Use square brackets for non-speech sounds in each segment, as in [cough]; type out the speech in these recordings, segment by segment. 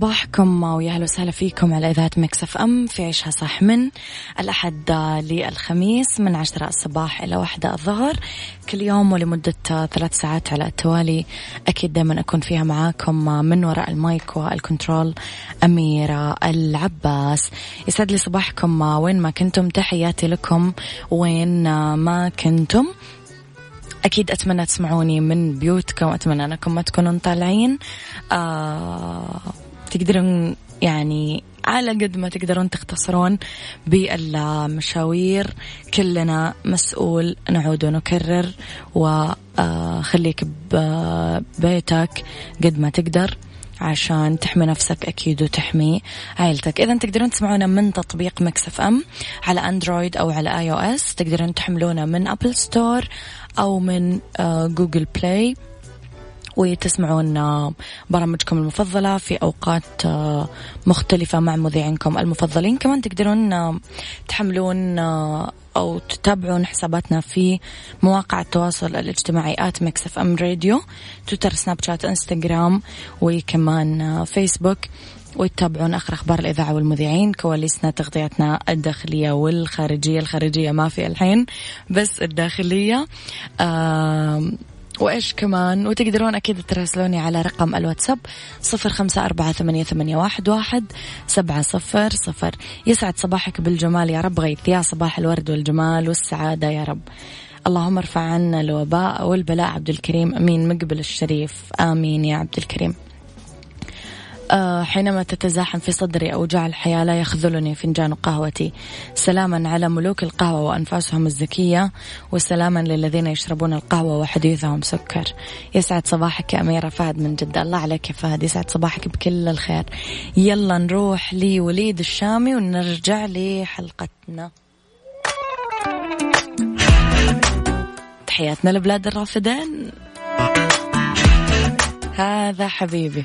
صباحكم ويا أهلا وسهلا فيكم على إذاعة Mix FM في عيشها صح من الأحد للخميس من عشرة الصباح إلى واحدة الظهر. كل يوم ولمدة ثلاث ساعات على التوالي. أكيد دائما أكون فيها معاكم من وراء ال mic وال control أميرة العباس. يسعد لي صباحكم. وين ما كنتم تحياتي لكم. وين ما كنتم. أكيد أتمنى تسمعوني من بيوتكم. أتمنى أنكم ما تكونون طالعين. آه تقدرون يعني على قد ما تقدرون تختصرون بالمشاوير. كلنا مسؤول نعود ونكرر وخليك ببيتك قد ما تقدر عشان تحمي نفسك أكيد وتحمي عائلتك. إذا تقدرون تسمعونا من تطبيق Mix FM على Android أو على iOS. تقدرون تحملونا من Apple Store أو من Google Play. وتسمعون برامجكم المفضلة في أوقات مختلفة مع مذيعينكم المفضلين. كمان تقدرون تحملون أو تتابعون حساباتنا في مواقع التواصل الاجتماعي at Mix FM Radio Twitter Snapchat Instagram وكمان فيسبوك. وتتابعون آخر أخبار الإذاعة والمذيعين كواليسنا تغطياتنا الداخلية والخارجية. الخارجية ما في الحين بس الداخلية. آه وإيش كمان؟ وتقدرون أكيد تراسلوني على رقم الواتساب صفر خمسة أربعة ثمانية, ثمانية واحد, واحد سبعة صفر صفر. يسعد صباحك بالجمال يا رب غيث يا صباح الورد والجمال والسعادة يا رب. اللهم ارفع عنا الوباء والبلاء عبد الكريم أمين مقبل الشريف آمين يا عبد الكريم. حينما تتزاحم في صدري أوجاع الحياة لا يخذلني فنجان قهوتي. سلاما على ملوك القهوة وأنفاسهم الزكية وسلاما للذين يشربون القهوة وحديثهم سكر. يسعد صباحك يا أميرة فهد من جدة. الله عليك يا فهد يسعد صباحك بكل الخير. يلا نروح لوليد الشامي ونرجع لحلقتنا. تحياتنا لبلاد الرافدين. هذا حبيبي.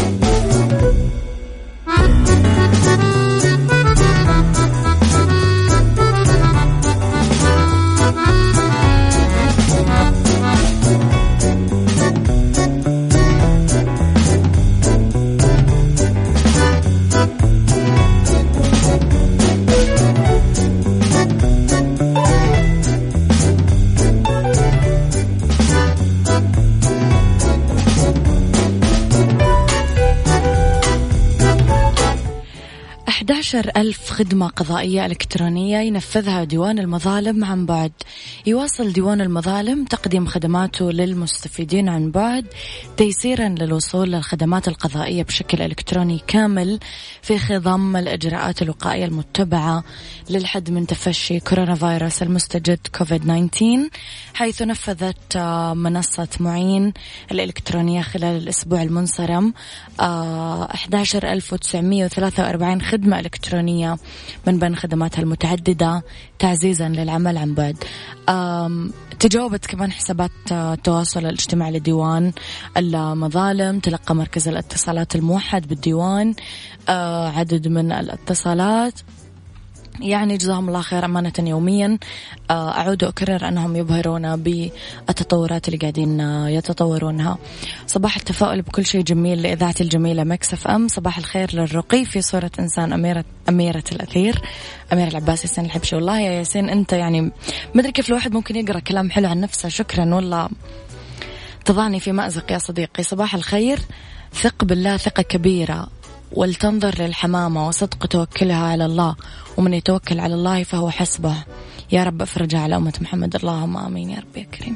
عشر ألف خدمة قضائية إلكترونية ينفذها ديوان المظالم عن بعد. يواصل ديوان المظالم تقديم خدماته للمستفيدين عن بعد تيسيرا للوصول للخدمات القضائية بشكل إلكتروني كامل في خضم الإجراءات الوقائية المتبعة للحد من تفشي كورونا فيروس المستجد كوفيد 19 حيث نفذت منصة معين الإلكترونية خلال الأسبوع المنصرم. 11943 خدمة إلكترونية من بين خدماتها المتعددة تعزيزا للعمل عن بعد. تجاوبت كمان حسابات التواصل الاجتماعي لديوان المظالم تلقى مركز الاتصالات الموحد بالديوان آه، عدد من الاتصالات. يعني جزاهم الله خير أمانة يوميا. آه، أعود وأكرر أنهم يبهرونا بالتطورات اللي قاعدين يتطورونها. صباح التفاؤل بكل شيء جميل لإذاعة الجميلة مكسف أم. صباح الخير للرقي في صورة إنسان أميرة أميرة الأثير. أميرة العباس ياسين الحبشي. والله يا ياسين أنت يعني ما أدري كيف الواحد ممكن يقرأ كلام حلو عن نفسه. شكرا والله. تضعني في مأزق يا صديقي. صباح الخير. ثق بالله ثقة كبيرة. ولتنظر للحمامة وصدق توكلها على الله ومن يتوكل على الله فهو حسبه. يا رب افرج على أمة محمد. اللهم آمين يا رب يا كريم.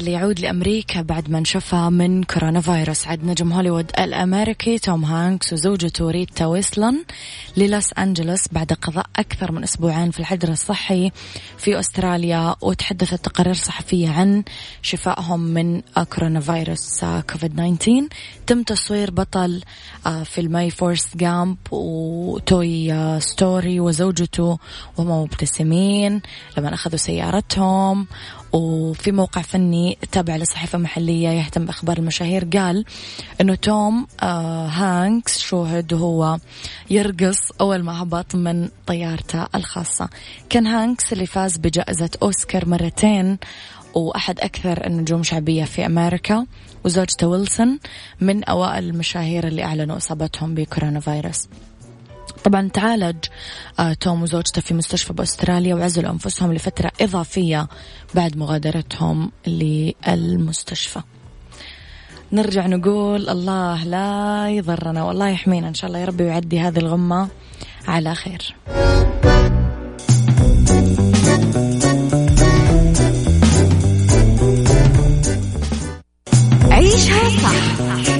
اللي يعود لأمريكا بعد ما انشفى من كورونا فيروس عد نجم هوليوود الأمريكي توم هانكس وزوجته ريتا ويلسون للوس أنجلوس بعد قضاء أكثر من أسبوعين في الحجر الصحي في أستراليا وتحدثت تقارير صحفية عن شفائهم من كورونا فيروس كوفيد 19 تم تصوير بطل آه، فيلمي Forrest Gump و Toy آه، Story وزوجته وهم مبتسمين لما أخذوا سيارتهم. وفي موقع فني تابع لصحيفة محلية يهتم بأخبار المشاهير قال أنه توم آه هانكس شوهد وهو يرقص أول ما هبط من طيارته الخاصة. كان هانكس اللي فاز بجائزة أوسكار مرتين وأحد أكثر النجوم شعبية في أمريكا وزوجته ويلسون من أوائل المشاهير اللي أعلنوا إصابتهم بكورونا فيروس. طبعا تعالج آه توم وزوجته في مستشفى بأستراليا وعزلوا أنفسهم لفترة إضافية بعد مغادرتهم للمستشفى. نرجع نقول الله لا يضرنا والله يحمينا. إن شاء الله يا ربي ويعدي هذه الغمة على خير. عيشها صح.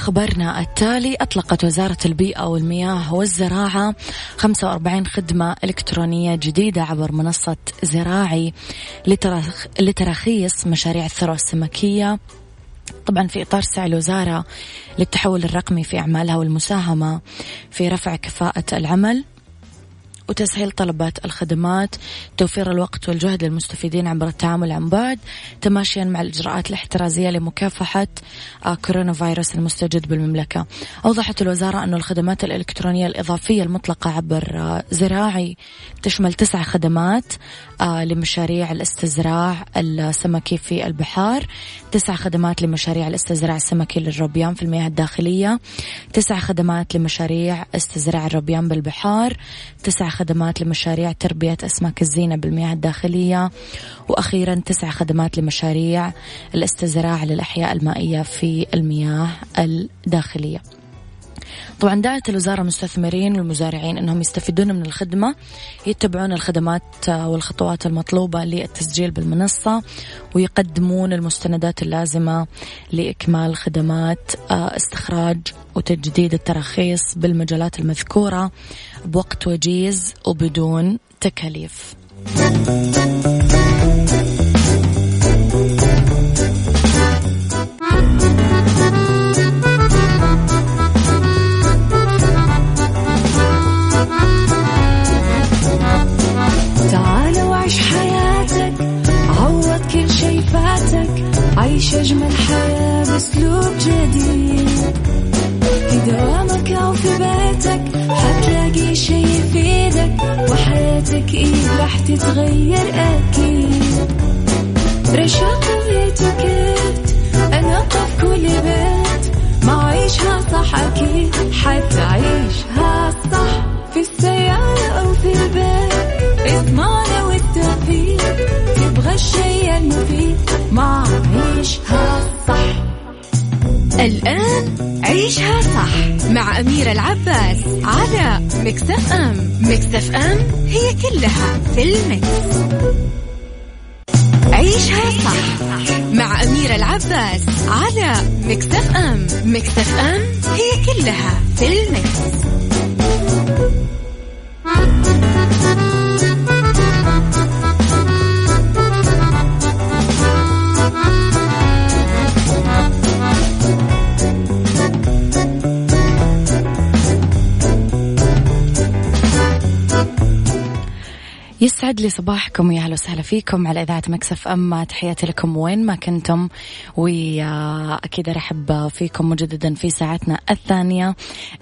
إلى خبرنا التالي أطلقت وزارة البيئة والمياه والزراعة 45 خدمة إلكترونية جديدة عبر منصة زراعي لتراخيص مشاريع الثروة السمكية. طبعا في إطار سعي الوزارة للتحول الرقمي في أعمالها والمساهمة في رفع كفاءة العمل. وتسهيل طلبات الخدمات توفير الوقت والجهد للمستفيدين عبر التعامل عن بعد تماشيا مع الإجراءات الاحترازية لمكافحة آه، كورونا فيروس المستجد بالمملكة. أوضحت الوزارة أن الخدمات الإلكترونية الإضافية المطلقة عبر آه، زراعي تشمل تسع خدمات آه، لمشاريع الاستزراع السمكي في البحار تسع خدمات لمشاريع الاستزراع السمكي للروبيان في المياه الداخلية تسع خدمات لمشاريع استزراع الروبيان بالبحار تسع خدمات لمشاريع تربية أسماك الزينة بالمياه الداخلية. وأخيرا تسع خدمات لمشاريع الاستزراع للأحياء المائية في المياه الداخلية. طبعا دعت الوزارة المستثمرين والمزارعين أنهم يستفيدون من الخدمة يتبعون الخدمات والخطوات المطلوبة للتسجيل بالمنصة ويقدمون المستندات اللازمة لإكمال خدمات آه، استخراج وتجديد التراخيص بالمجالات المذكورة بوقت وجيز وبدون تكاليف. تتغير أكيد. رشاق ويتوكيت أنا في كل بيت. ما عيشها صح أكيد حتعيشها صح. في السيارة أو في البيت إضمعنا والتوفيق. تبغى الشيء المفيد ما عيشها صح. الآن عيشها صح مع أميرة العباس على Mix FM Mix FM it's all in the mix. عيشها صح مع أميرة العباس على Mix FM Mix FM it's all in the mix. يسعد لي صباحكم يا أهلا وسهلا فيكم على إذاعة مكسف اما تحياتي لكم وين ما كنتم. واكيد أرحب فيكم مجددا في ساعتنا الثانية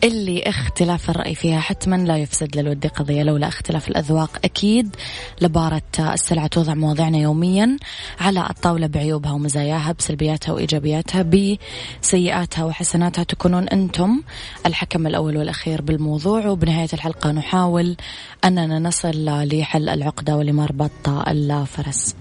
اللي اختلاف الرأي فيها حتما لا يفسد للود قضية لولا اختلاف الأذواق أكيد. لبارة السلعه توضع مواضيعنا يوميا على الطاولة بعيوبها ومزاياها بسلبياتها وإيجابياتها بسيئاتها وحسناتها تكونون أنتم الحكم الأول والأخير بالموضوع. وبنهاية الحلقة نحاول أننا نصل لحل العقدة ولمربط الفرس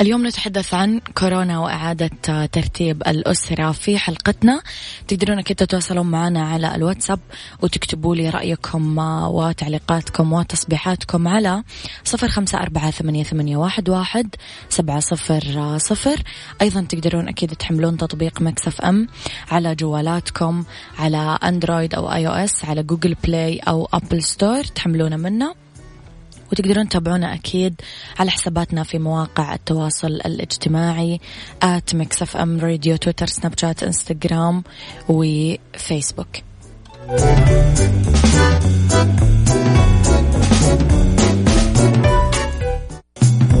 اليوم نتحدث عن كورونا وإعادة ترتيب الأسرة في حلقتنا. تقدرون أكيد تتواصلون معنا على الواتساب وتكتبوا لي رأيكم وتعليقاتكم وتصبيحاتكم على صفر خمسة أربعة ثمانية, واحد, سبعة صفر صفر. أيضا تقدرون أكيد تحملون تطبيق مكسف أم على جوالاتكم على أندرويد أو iOS على Google Play أو Apple Store. تحملونه منا. وتقدرون تتابعونا أكيد على حساباتنا في مواقع التواصل الاجتماعي at Mix FM Radio تويتر سناب شات إنستغرام وفيسبوك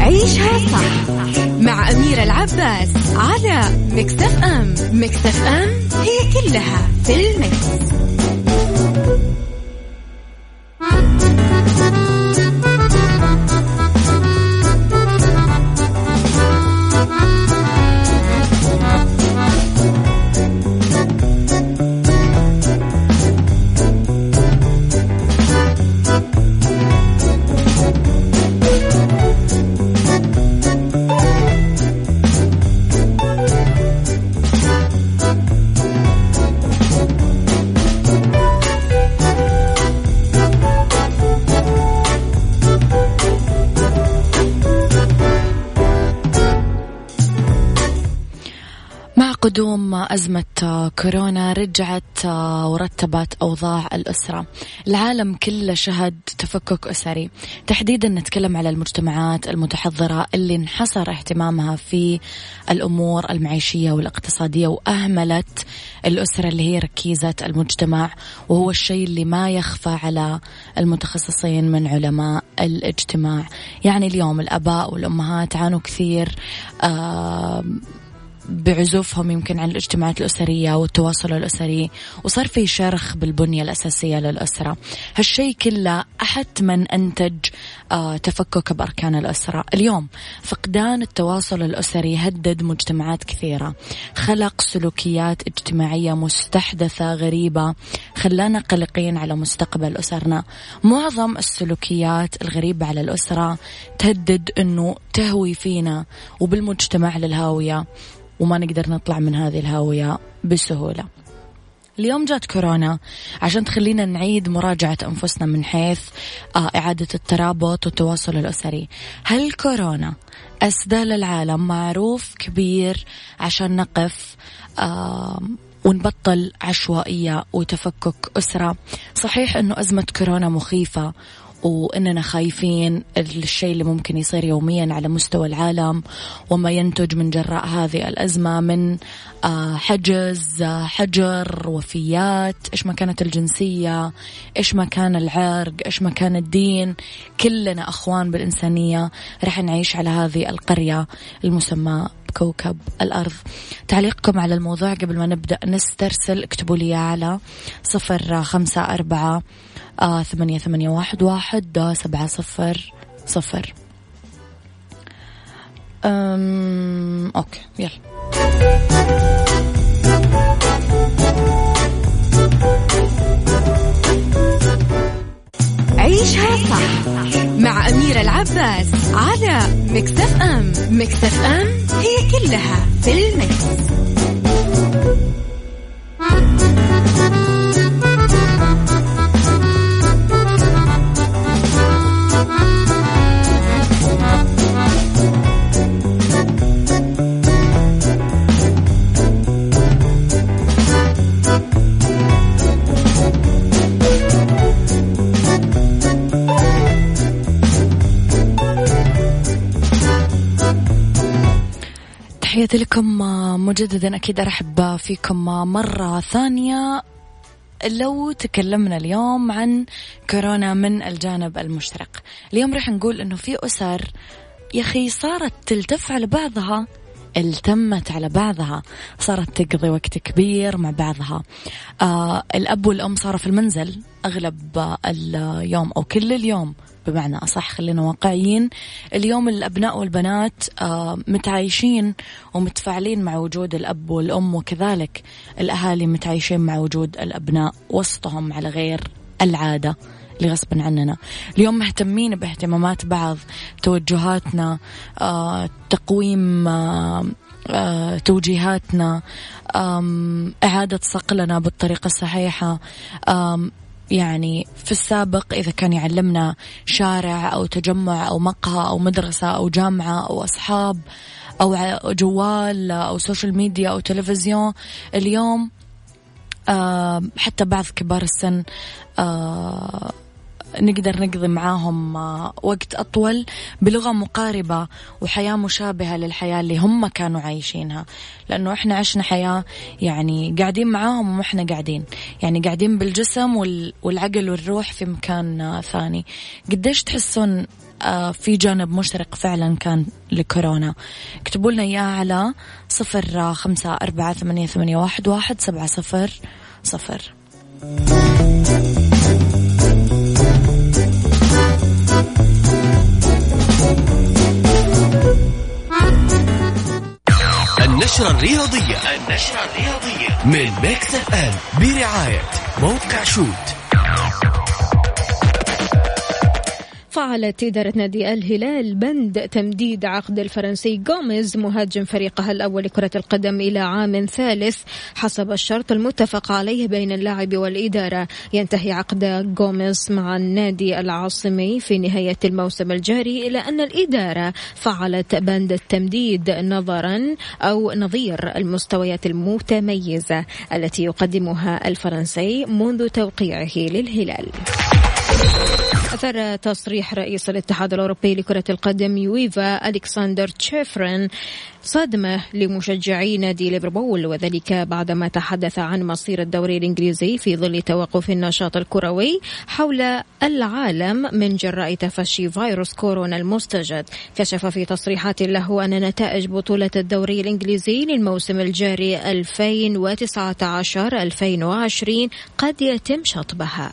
عيشها صح مع أميرة العباس على مكتف أم مكتف أم هي كلها في المكس. قدوم أزمة كورونا رجعت ورتبت أوضاع الأسرة. العالم كله شهد تفكك أسري. تحديدا نتكلم على المجتمعات المتحضرة اللي انحصر اهتمامها في الأمور المعيشية والاقتصادية وأهملت الأسرة اللي هي ركيزة المجتمع وهو الشيء اللي ما يخفى على المتخصصين من علماء الاجتماع. يعني اليوم الأباء والأمهات عانوا كثير آه بعزوفهم يمكن عن الاجتماعات الأسرية والتواصل الأسري وصار في شرخ بالبنية الأساسية للأسرة. هالشيء كله حتما أنتج آه تفكك بأركان الأسرة. اليوم فقدان التواصل الأسري هدد مجتمعات كثيرة. خلق سلوكيات اجتماعية مستحدثة غريبة خلانا قلقين على مستقبل أسرنا. معظم السلوكيات الغريبة على الأسرة تهدد أنه تهوي فينا وبالمجتمع للهاوية. وما نقدر نطلع من هذه الهاوية بسهولة. اليوم جات كورونا عشان تخلينا نعيد مراجعة أنفسنا من حيث آه، إعادة الترابط والتواصل الأسري. هل كورونا أسدى للعالم معروف كبير عشان نقف ونبطل عشوائية وتفكك أسرة. صحيح أنه أزمة كورونا مخيفة وإننا خايفين الشيء اللي ممكن يصير يوميا على مستوى العالم وما ينتج من جراء هذه الأزمة من آه، حجز آه، حجر وفيات إيش ما كانت الجنسية إيش ما كان العرق إيش ما كان الدين كلنا أخوان بالإنسانية رح نعيش على هذه القرية المسمى كوكب الأرض. تعليقكم على الموضوع قبل ما نبدأ نسترسل اكتبوا لي على صفر خمسة أربعة آه ثمانية ثمانية واحد واحد سبعة صفر صفر. okay يلا عيشها صح مع أميرة العباس على Mix FM Mix FM it's all in the mix. لكم مجددا أكيد أرحب فيكم مرة ثانية. لو تكلمنا اليوم عن كورونا من الجانب المشرق اليوم راح نقول أنه في أسر يا أخي صارت تلتف على بعضها التمت على بعضها. صارت تقضي وقت كبير مع بعضها. آه الأب والأم صاروا في المنزل أغلب اليوم أو كل اليوم. بمعنى أصح خلينا واقعيين. اليوم الأبناء والبنات آه، متعايشين ومتفاعلين مع وجود الأب والأم وكذلك الأهالي متعايشين مع وجود الأبناء وسطهم على غير العادة اللي غصبا عننا. اليوم مهتمين باهتمامات بعض توجهاتنا آه، تقويم آه، توجيهاتنا إعادة صقلنا بالطريقة الصحيحة يعني في السابق إذا كان يعلمنا شارع أو تجمع أو مقهى أو مدرسة أو جامعة أو أصحاب أو جوال أو social media أو تلفزيون اليوم حتى بعض كبار السن نقدر نقضي معاهم آه، وقت أطول بلغة مقاربة وحياة مشابهة للحياة اللي هم كانوا عايشينها. لأنه إحنا عشنا حياة يعني قاعدين معاهم وإحنا قاعدين. يعني قاعدين بالجسم والعقل والروح في مكان آه، ثاني. قديش تحسون آه، في جانب مشترك فعلا كان لكورونا؟ اكتبوا لنا إياه على صفر خمسة أربعة ثمانية, ثمانية واحد, واحد سبعة صفر صفر. النشرة الرياضية. النشرة الرياضية. من Mix FM برعاية موقع شوت. فعلت إدارة نادي الهلال بند تمديد عقد الفرنسي غوميز مهاجم فريقها الأول لكرة القدم إلى عام ثالث حسب الشرط المتفق عليه بين اللاعب والإدارة ينتهي عقد غوميز مع النادي العاصمي في نهاية الموسم الجاري إلى أن الإدارة فعلت بند التمديد نظرا أو نظير المستويات المتميزة التي يقدمها الفرنسي منذ توقيعه للهلال. أثر تصريح رئيس الاتحاد الأوروبي لكرة القدم يويفا ألكسندر تشيفرن صدمة لمشجعي نادي ليفربول وذلك بعدما تحدث عن مصير الدوري الإنجليزي في ظل توقف النشاط الكروي حول العالم من جراء تفشي فيروس كورونا المستجد. كشف في تصريحات له أن نتائج بطولة الدوري الإنجليزي للموسم الجاري 2019-2020 قد يتم شطبها.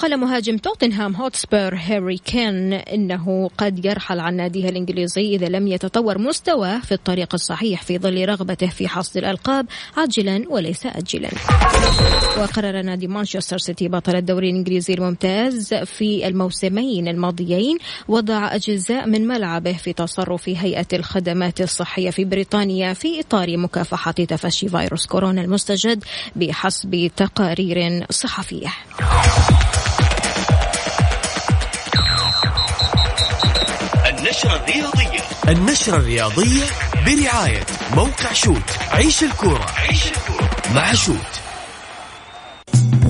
قال مهاجم توتنهام هوتسبير هاري كين إنه قد يرحل عن ناديه الإنجليزي إذا لم يتطور مستواه في الطريق الصحيح في ظل رغبته في حصد الألقاب عاجلا وليس أجلا. وقرر نادي مانشستر سيتي بطل الدوري الإنجليزي الممتاز في الموسمين الماضيين وضع أجزاء من ملعبه في تصرف هيئة الخدمات الصحية في بريطانيا في إطار مكافحة تفشي فيروس كورونا المستجد بحسب تقارير صحفية. النشرة الرياضية برعاية موقع شوت. عيش الكورة عيش مع شوت.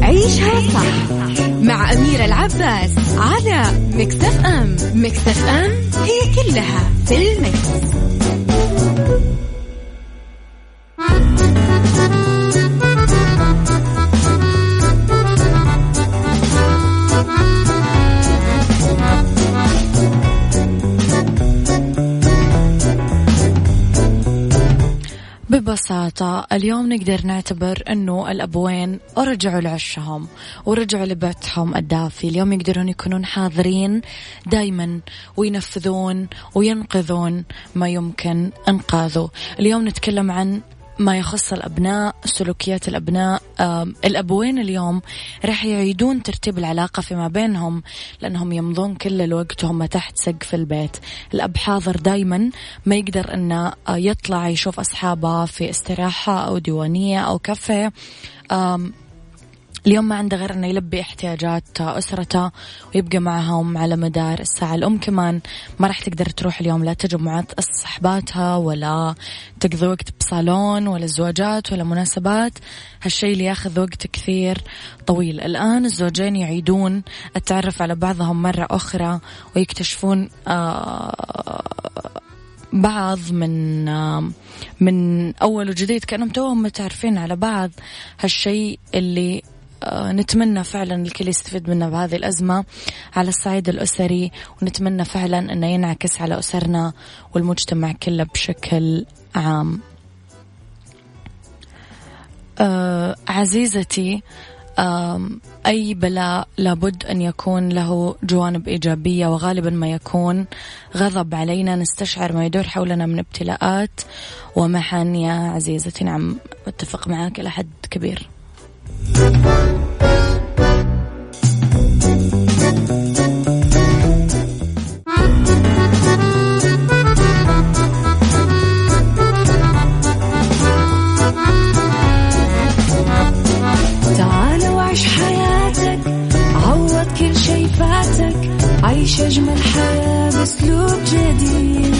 عيشها صح مع أميرة العباس على Mix FM. Mix FM it's all in the mix. ببساطة اليوم نقدر نعتبر أنه الأبوين رجعوا لعشهم ورجعوا لبيتهم الدافي. اليوم يقدرون يكونون حاضرين دايما وينفذون وينقذون ما يمكن إنقاذه. اليوم نتكلم عن ما يخص الأبناء سلوكيات الأبناء الأبوين اليوم راح يعيدون ترتيب العلاقة فيما بينهم لأنهم يمضون كل الوقت وهم تحت سقف البيت. الأب حاضر دايما ما يقدر أنه يطلع يشوف أصحابه في استراحة أو ديوانية أو كافيه. اليوم ما عنده غير إنه يلبي احتياجات أسرته ويبقى معهم على مدار الساعة. الأم كمان ما راح تقدر تروح اليوم لا تجمعات صحباتها ولا تقضي وقت بصالون ولا زواجات ولا مناسبات. هالشيء اللي ياخذ وقت كثير طويل. الآن الزوجين يعيدون التعرف على بعضهم مرة أخرى ويكتشفون آه بعض من من أول وجديد. كأنهم توهم متعرفين على بعض. هالشيء اللي آه، نتمنى فعلا الكل يستفيد منه بهذه الأزمة على الصعيد الأسري ونتمنى فعلا أنه ينعكس على أسرنا والمجتمع كله بشكل عام. أه عزيزتي أي بلاء لابد أن يكون له جوانب إيجابية وغالبا ما يكون غضب علينا. نستشعر ما يدور حولنا من ابتلاءات. ومحن يا عزيزتي نعم أتفق معك إلى حد كبير. بأسلوب جديد.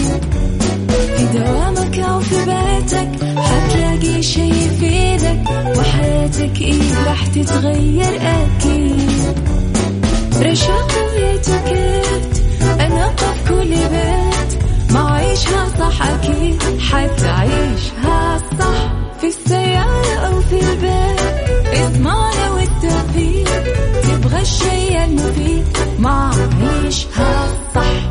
في دوامك أو في بيتك وحياتك إيه راح تتغير أكيد. رشاق ويتوكيت أنا في كل بيت. ما عيشها صح أكيد حتعيشها صح. في السيارة أو في البيت اسمعنا والتوفيق. تبغى الشي المفيد ما عيشها صح.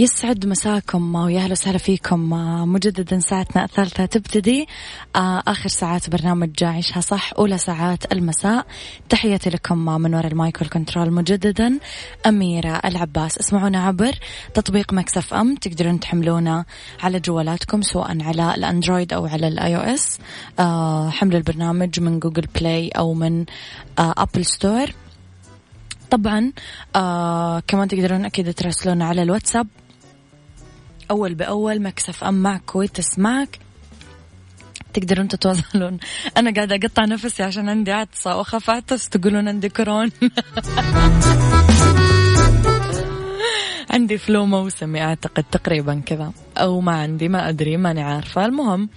يسعد مساكم ويا أهلا وسهلا فيكم. مجددا ساعتنا الثالثة تبتدي. آه، آخر ساعات برنامج عيشها صح أولى ساعات المساء. تحياتي لكم من وراء المايك وال control مجددا. أميرة العباس اسمعونا عبر تطبيق Mix FM. تقدرون تحملونا على جوالاتكم سواء على الأندرويد أو على ال iOS آه، حمل البرنامج من Google Play أو من Apple Store. طبعا آه كمان تقدرون أكيد تراسلونا على الواتساب أول بأول مكسف أم معك وتسمعك تقدرون تتواصلون. أنا قاعدة أقطع نفسي عشان عندي عطسة وأخاف أعطس تقولون عندي كورونا. [laughs] عندي فلو موسمي أعتقد تقريبا كذا. أو ما عندي ما أدري ماني عارفة. المهم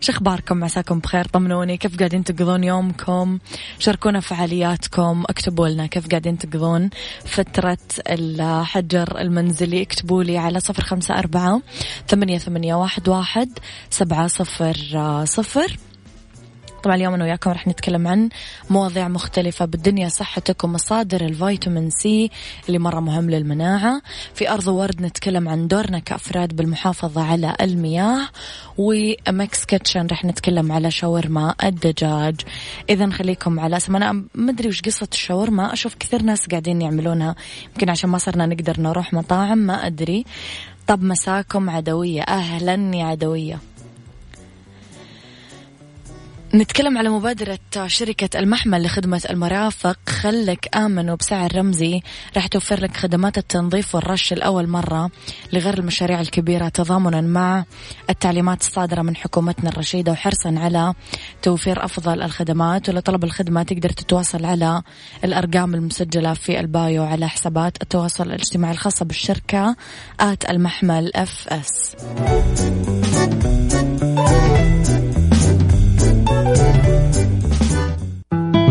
شو أخباركم عساكم بخير. طمنوني. كيف قاعدين تقضون يومكم؟ شاركونا فعالياتكم. اكتبوا لنا كيف قاعدين تقضون فترة الحجر المنزلي. اكتبوا لي على صفر خمسة أربعة ثمانية, ثمانية واحد, واحد سبعة صفر صفر. طبعا اليوم أنا وياكم راح نتكلم عن مواضيع مختلفة بالدنيا صحتك ومصادر الفيتامين C اللي مرة مهم للمناعة. في أرض ورد نتكلم عن دورنا كأفراد بالمحافظة على المياه و Mix Kitchen راح نتكلم على شاورما الدجاج. إذا خليكم على اسم أنا ما أدري وش قصة الشاورما أشوف كثير ناس قاعدين يعملونها يمكن عشان ما صرنا نقدر نروح مطاعم ما أدري. طب مساكم عدوية أهلا يا عدوية. نتكلم على مبادرة شركة المحمل لخدمة المرافق. خلك آمن وبسعر رمزي. راح توفر لك خدمات التنظيف والرش لأول مرة لغير المشاريع الكبيرة. تضامنا مع التعليمات الصادرة من حكومتنا الرشيدة وحرصا على توفير أفضل الخدمات. ولطلب الخدمة تقدر تتواصل على الأرقام المسجلة في ال bio على حسابات التواصل الاجتماعي الخاصة بالشركة at المحمل FS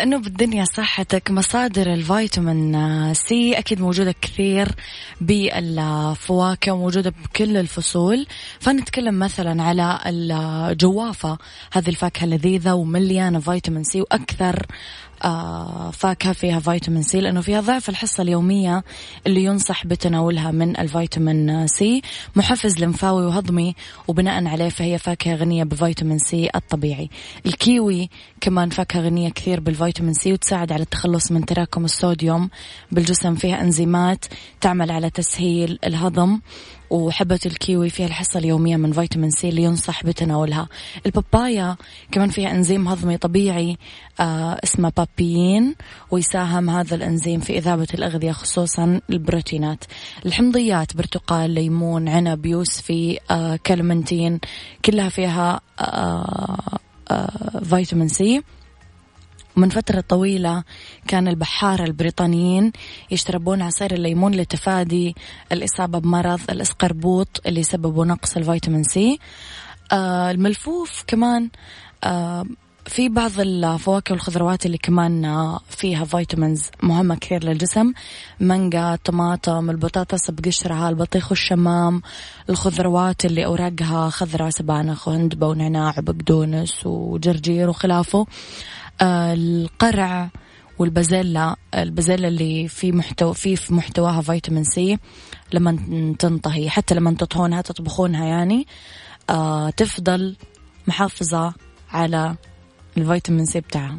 لأنه بالدنيا صحتك مصادر الفيتامين C أكيد موجودة كثير بالفواكه وموجودة بكل الفصول. فنتكلم مثلا على الجوافة هذه الفاكهة لذيذة ومليانة فيتامين C وأكثر فاكهة فيها فيتامين C لأنه فيها ضعف الحصة اليومية اللي ينصح بتناولها من الفيتامين C. محفز لمفاوي وهضمي وبناء عليه فهي فاكهة غنية بفيتامين C الطبيعي. الكيوي كمان فاكهة غنية كثير بالفيتامين C وتساعد على التخلص من تراكم الصوديوم. بالجسم فيها إنزيمات تعمل على تسهيل الهضم. وحبة الكيوي فيها الحصة اليومية من فيتامين C اللي ينصح بتناولها. البابايا كمان فيها إنزيم هضمي طبيعي آه اسمه papain ويساهم هذا الإنزيم في إذابة الأغذية خصوصا البروتينات. الحمضيات برتقال ليمون عنب يوسفي آه كلمنتين كلها فيها آه آه فيتامين سي. ومن فترة طويلة كان البحارة البريطانيين يشربون عصير الليمون لتفادي الإصابة بمرض الإسقربوط اللي يسببه نقص الفيتامين سي. آه الملفوف كمان آه في بعض الفواكه والخضروات اللي كمان فيها vitamins مهمة كثير للجسم. مانجا طماطم البطاطس بقشرها البطيخ والشمام الخضروات اللي أوراقها خضراء سبانخ وهندبة ونعناع وبقدونس وجرجير وخلافه. آه، القرع والبازيلا البازيلا اللي في محتوى في محتواها فيتامين سي لما تنطهي حتى لما تطهونها تطبخونها يعني آه تفضل محافظة على الفيتامين سي بتاعها.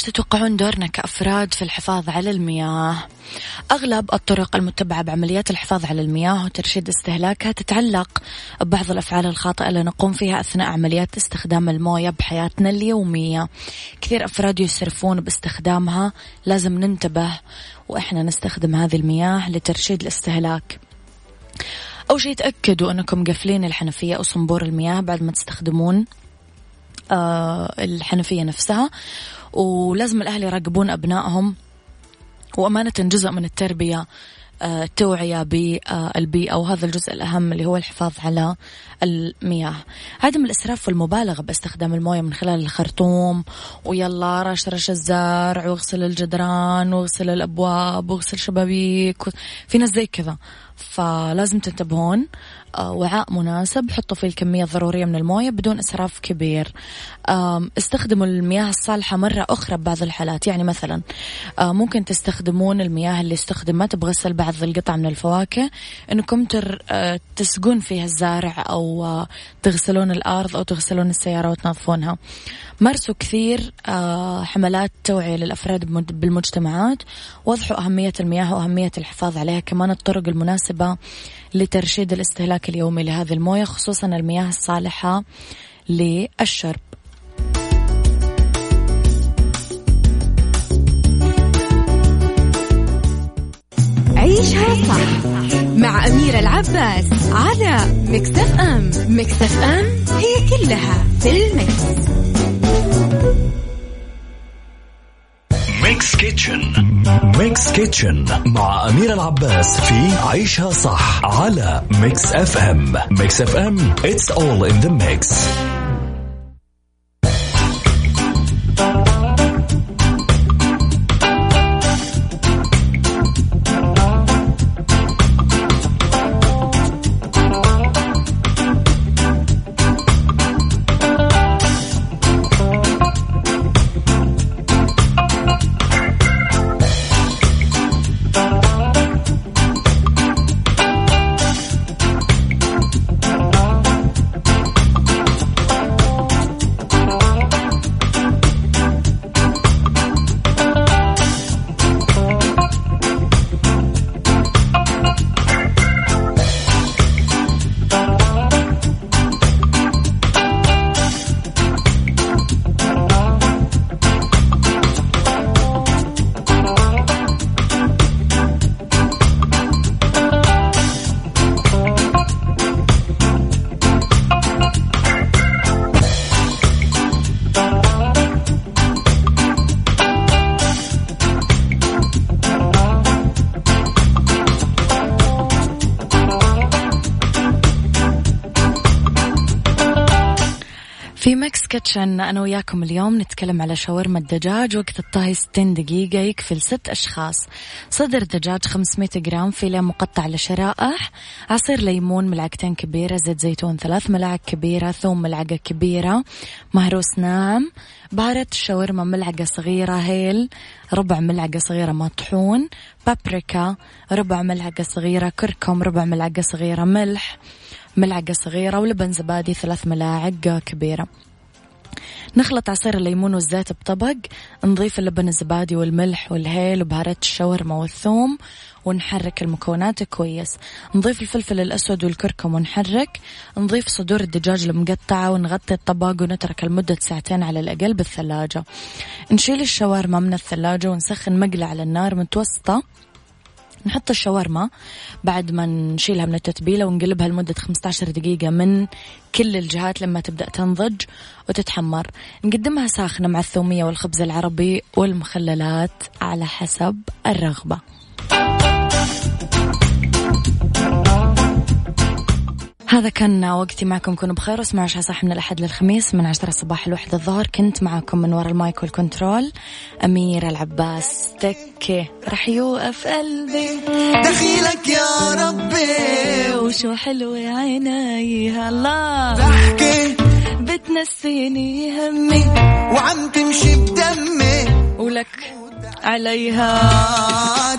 إيش تتوقعون دورنا كأفراد في الحفاظ على المياه؟ أغلب الطرق المتبعة بعمليات الحفاظ على المياه وترشيد استهلاكها تتعلق ببعض الأفعال الخاطئة اللي نقوم فيها أثناء عمليات استخدام الموية بحياتنا اليومية. كثير أفراد يسرفون باستخدامها، لازم ننتبه وإحنا نستخدم هذه المياه لترشيد الاستهلاك. أول شيء تأكدوا أنكم قافلين الحنفية أو صنبور المياه بعد ما تستخدمون الحنفية نفسها ولازم الأهل يراقبون أبنائهم. وأمانة جزء من التربية التوعية بالبيئة وهذا الجزء الأهم اللي هو الحفاظ على المياه. عدم الإسراف والمبالغة باستخدام الموية من خلال الخرطوم ويلا رش رش الزرع واغسل الجدران واغسل الأبواب واغسل شبابيك في ناس زي كذا. فلازم تنتبهون آه، وعاء مناسب حطوا فيه الكمية الضرورية من الموية بدون إسراف كبير. استخدموا المياه الصالحة مرة أخرى ببعض الحالات. يعني مثلا آه، ممكن تستخدمون المياه اللي استخدمت بغسل بعض القطع من الفواكه. أنكم آه، تسقون فيها الزارع أو تغسلون الأرض أو تغسلون السيارة وتنظفونها. مارسوا كثير حملات توعية للأفراد بالمجتمعات. وضحوا أهمية المياه وأهمية الحفاظ عليها. كمان الطرق المناسبة لترشيد الاستهلاك اليومي لهذه الموية خصوصا المياه الصالحة للشرب عيشها صح مع أميرة العباس على Mix FM Mix FM هي كلها في ال mix. Mix Kitchen Mix Kitchen مع أمير العباس في عيشها صح على Mix FM Mix FM it's all in the mix. kitchen أنا وياكم اليوم نتكلم على شاورما الدجاج. وقت الطهي 60 دقيقة يكفي ست أشخاص. صدر دجاج 500 جرام فيليه مقطع لشرائح عصير ليمون ملعقتين كبيرة زيت زيتون ثلاث ملاعق كبيرة ثوم ملعقة كبيرة مهروس ناعم بهارات الشاورما ملعقة صغيرة هيل ربع ملعقة صغيرة مطحون بابريكا ربع ملعقة صغيرة كركم ربع ملعقة صغيرة ملح ملعقة صغيرة ولبن زبادي ثلاث ملاعق كبيرة. نخلط عصير الليمون والزيت بطبق نضيف اللبن الزبادي والملح والهيل وبهارات الشاورما والثوم ونحرك المكونات كويس. نضيف الفلفل الأسود والكركم ونحرك. نضيف صدور الدجاج المقطعة ونغطي الطبق ونترك لمدة ساعتين على الأقل بالثلاجة. نشيل الشاورما من الثلاجة ونسخن مقلة على النار متوسطة. نحط الشاورما بعد ما نشيلها من التتبيلة ونقلبها لمدة 15 دقيقة من كل الجهات لما تبدأ تنضج وتتحمر. نقدمها ساخنة مع الثومية والخبز العربي والمخللات على حسب الرغبة. هذا كان وقتي معكم. كونوا بخير واسمعوا عشاء صح من الأحد للخميس من عشرة الصباح لوحدة الظهر. كنت معكم من وراء المايك والكنترول. أميرة العباس تكي. رح يوقف قلبي دخيلك يا ربي. وشو حلوة عيني الله ضحكي بتنسيني همي. وعم تمشي بدمي. ولك عليها.